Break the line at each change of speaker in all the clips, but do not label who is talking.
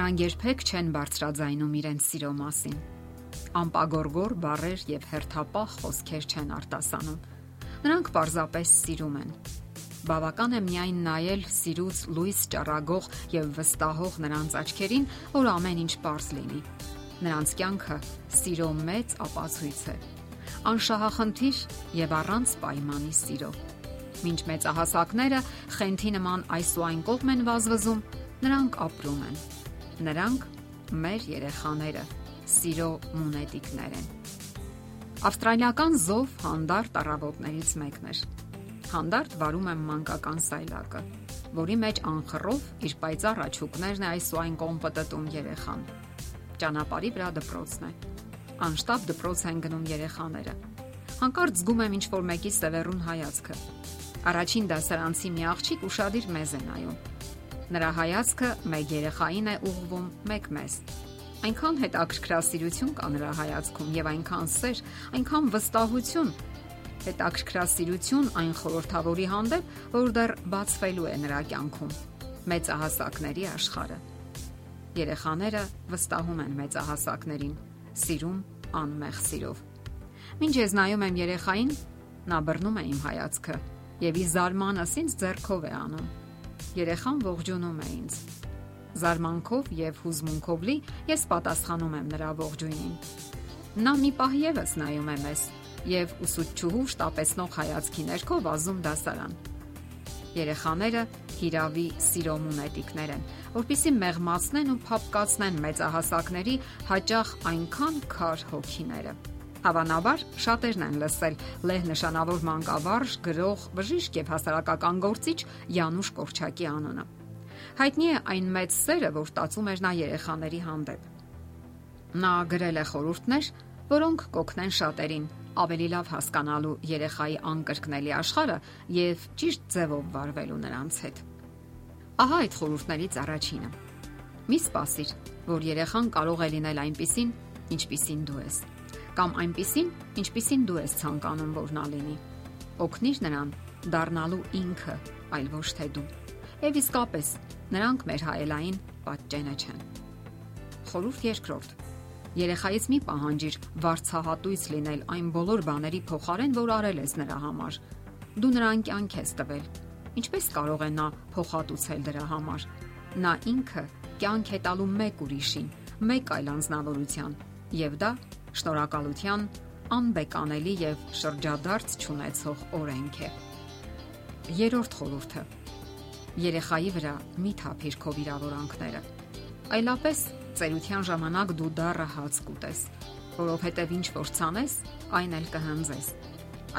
Նրանք երբեք չեն բարձրաձայնում իրենց սիրո մասին։ Ամպագորգոր բառեր եւ հերթապահ խոսքեր չեն արտասանում։ Նրանք պարզապես սիրում են։ Բավական է միայն նայել սիրուց լույս ճառագող եւ վստահող նրանց աչքերին, որ ամեն ինչ པարզ լինի։ Նրանց կյանքը սիրո մեծ ապացույց է։ Անշահախնդիր եւ առանց պայմանի սիրո։ Մինչ մեծահասակները խենթի նման այս ու այն կողմ են վազվզում, նրանք ապրում են Նրանք մեր երեխաները, սիրո մունետիկներ են։ Ավստրալիական զով հանդարտ առավոտներից մեկն էր։ Հանդարտ վարում է մանկական սայլակը, որի մեջ անխռով իր պայծառ աչուկներն է այս ու այն կողմը տտում երեխան։ Ճանապարհի վրա դպրոցն է։ Անշտապ դպրոց են գնում երեխաները։ Հանկարծ զգում եմ ինչ որ մեկի սևեռուն հայացքը։ Առաջին դասարանցի մի աղջիկ ուրشادիր մեզ է նայում։ Նրա հայացքը մեկ երեխային է ուղղվում, մեկ մեզ։ Այնքան հետաքրքրասիրություն կա նրա հայացքում եւ այնքան սեր, այնքան վստահություն, հետաքրքրասիրություն այն խորթավորի հանդեպ, որ դեռ բացվելու է նրա կյանքում։ Մեծահասակների աշխարը։ Երեխաները վստահում են մեծահասակներին, սիրում անմեղ սիրով։ Մինչ ես նայում եմ երեխային, նա բռնում է իմ հայացքը եւ ի զարմանս ինձ ձեռքով է անում Երեխան ողջունում է ինձ։ Զարմանքով եւ հուզմունքով լի ես պատասխանում եմ նրա ողջույնին։ Նա մի պահ եւս նայում է մեզ եւ ուսուցչուհու շտապեցնող հայացքի ներքո վազում դասարան։ Երեխաները հիրավի սիրո մունետիկներ են, որpիսի մեղմացնեն ու փապկացնեն մեծահասակների հաճախ այնքան քար հոգիները։ Հավանաբար շատերն են լսել. Լեհ նշանավոր մանկավարժ, գրող, բժիշկ եւ հասարակական գործիչ Յանուշ Կորչակի անունը։ Հայտնի է այն մեծ սերը, որ տածում էր նա երեխաների հանդեպ։ Նա գրել է խորհուրդներ, որոնք կօգնեն շատերին ավելի լավ հասկանալու երեխայի անկրկնելի աշխարհը եւ ճիշտ ձևով վարվելու նրանց հետ։ Ահա այդ խորհուրդներից առաջինը։ Մի սпасիր, որ երեխան կարող է լինել այնպիսին, ինչպիսին դու ես կամ այնպիսին, ինչպիսին դու ես ցանկանում որ նա լինի։ Օգնիր նրան դառնալու ինքը, այլ ոչ թե դու։ Եվ իսկապես, նրանք մեր հայելային պատճենը չեն։ Խորհուրդ երկրորդ. Երեխայից մի պահանջիր վարցահատույց լինել այն բոլոր բաների փոխարեն, որ արել ես նրա համար։ Դու նրան կյանք ես տվել։ Ինչպես կարող է նա փոխհատուցել դրա համար։ Նա ինքը կյանք է տալու մեկ ուրիշին, մեկ այլ անznավորության, եւ դա շնորհակալության անբեկանելի եւ շրջադարձ ճանաչող օրենք է։ Երորդ խորհուրդը. Երեխայի վրա մի թափիր քո վիրավորանքները։ Այլապես ծերության ժամանակ դու դառը հաց կուտես, որովհետև ինչ որ ցանես, այն էլ կհանձես։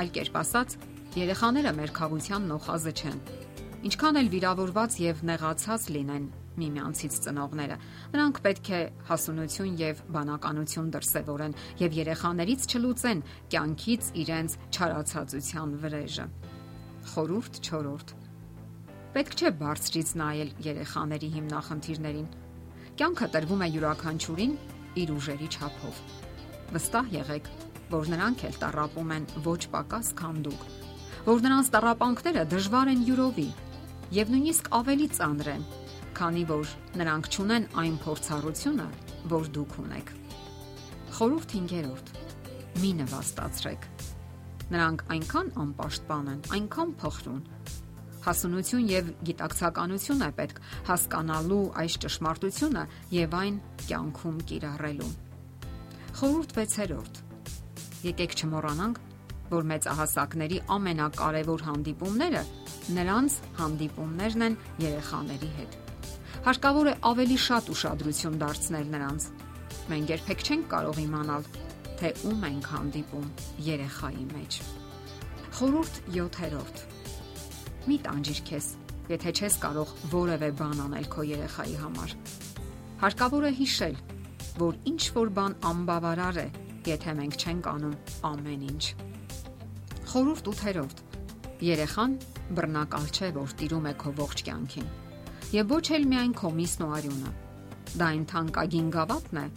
Այլ կերպ ասած, երեխաները մեր խաղության նոխազը չեն։ Ինչքան էլ վիրավորված եւ նեղացած լինեն, միմյանցից ծնողները։ Նրանք պետք է հասունություն եւ բանականություն դրսեւորեն եւ երեխաներից չլուծեն կյանքից իրենց չարացածության վրեժը։ Խորուրդ 4. Պետք չէ բարձրից նայել երեխաների հիմնախնդիրներին։ Կյանքը տրվում է յուրաքանչյուրին իր ուժերի չափով։ Վստահ եղեք, որ նրանք էլ տարապում են ոչ պակաս քան դուք, որ նրանց տարապանքները դժվար են յուրովի եւ նույնիսկ ավելի ծանր են, քանի որ նրանք ճունեն այն փորձառությունը, որ դուք ունեք։ Խորհուրդ 5-րդ. Մի նվաստացրեք։ Նրանք այնքան անպաշտպան են, այնքան փխրուն։ Հասունություն եւ գիտակցականություն է պետք հասկանալու այս ճշմարտությունը եւ այն կյանքում կիրառելու։ Խորհուրդ 6-րդ. Եկեք չմոռանանք, որ մեծահասակների ամենակարևոր հանդիպումները նրանց հանդիպումներն են երեխաների հետ հարկավոր է ավելի շատ ուշադրություն դարձնել նրանց։ Մենք երբեք չենք կարող իմանալ, թե ում ենք հանդիպում երեխայի մեջ։ Խորհուրդ 7-րդ. Մի տանջիր քեզ, եթե չես կարող որևէ բան անել քո երեխայի համար։ Հարկավոր է հիշել, որ ինչ որ բան անբավարար է, եթե մենք չենք անում ամեն ինչ։ Խորհուրդ 8-րդ. Երեխան բռնակալ չէ, որ տիրում է քո ողջ կյանքին եւ ոչ էլ միայն քո միսն ու արյունը։ Դա այն թանկագին գավաթն է,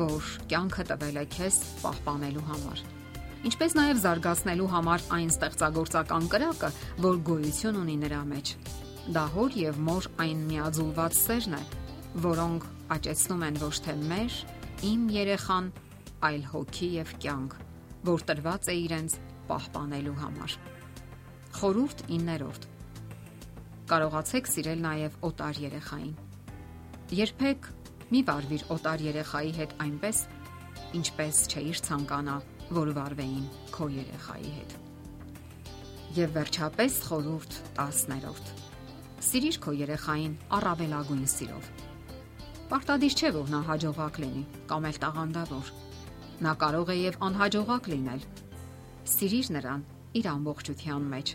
որ կյանքը տվել է քեզ պահպանելու համար։ Ինչպես նաև զարգացնելու համար այն ստեղծագործական կրակը, որ գոյություն ունի նրա մեջ։ Դա հոր եւ մոր այն միաձուլված սերն է, որոնք աճեցնում են ոչ թե մեր, իմ երեխան, այլ հոգի եւ կյանք, որ տրված է իրենց պահպանելու համար։ Խորուրդ 9-րդ Կարողացեք սիրել նաև օտար երեխային։ Երբեք մի վարվիր օտար երեխայի հետ այնպես, ինչպես չէիր ցանկանա, որ վարվեին քո երեխայի հետ։ Եվ վերջապես խորուրդ 10-րդ Սիրիր քո երեխային առավելագույն սիրով։ Պարտադիր չէ, որ նա հաջողակ լինի կամ էլ տաղանդավոր։ Նա կարող է եւ անհաջողակ լինել։ Սիրիր նրան իր ամբողջության մեջ։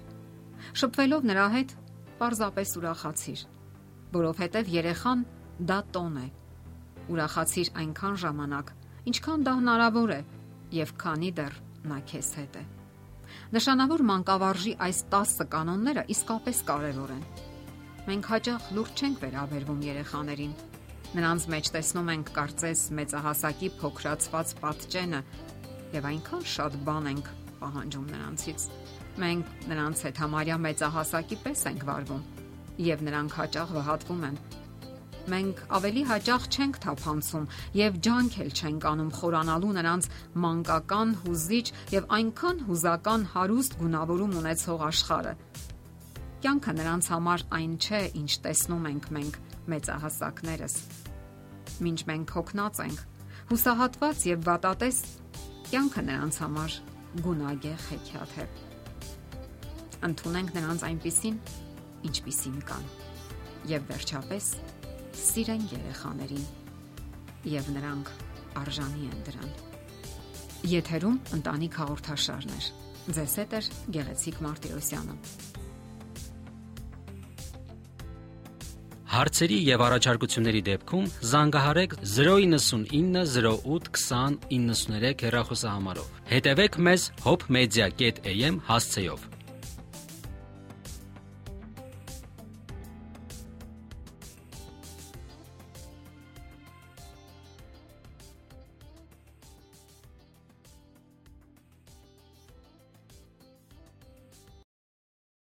Շփվելով նրա հետ, պարզապես ուրախացիր, որովհետև երեխան դա տոն է։ Ուրախացիր այնքան ժամանակ, ինչքան դա հնարավոր է եւ քանի դեռ նա քեզ հետ է։ Նշանավոր մանկավարժի այս 10 կանոնները իսկապես կարևոր են։ Մենք հաճախ լուրջ չենք վերաբերվում երեխաներին։ Նրանց մեջ տեսնում ենք կարծես մեծահասակի փոքրացված պատճենը եւ այնքան շատ բան ենք պահանջում նրանցից Մենք նրանց հետ համարյա մեծահասակի պես ենք վարվում եւ նրանք հաճախ վհատվում են։ Մենք ավելի հաճախ չենք թափանցում եւ ջանք էլ չենք անում խորանալու նրանց մանկական, հուզիչ եւ այնքան հուզական հարուստ գունավորում ունեցող աշխարը։ Կյանքը նրանց համար այն չէ, ինչ տեսնում ենք մենք մեծահասակներս։ Մինչ մենք հոգնած ենք, հուսահատված եւ վատատես, կյանքը նրանց համար գունագեղ հեքիաթ է ընդունենք նրանց այնպիսին, ինչպիսին կան։ Եվ վերջապես սիրեն երեխաներին, եւ նրանք արժանի են դրան։ Եթերում ընտանիք հաղորդաշարներ։ Ձեզ հետ է Գեղեցիկ Մարտիրոսյանը։
Հարցերի եւ առաջարկությունների դեպքում զանգահարեք 099 08 20 93 հեռախոսահամարով։ Հետևեք մեզ hopmedia.am հասցեով։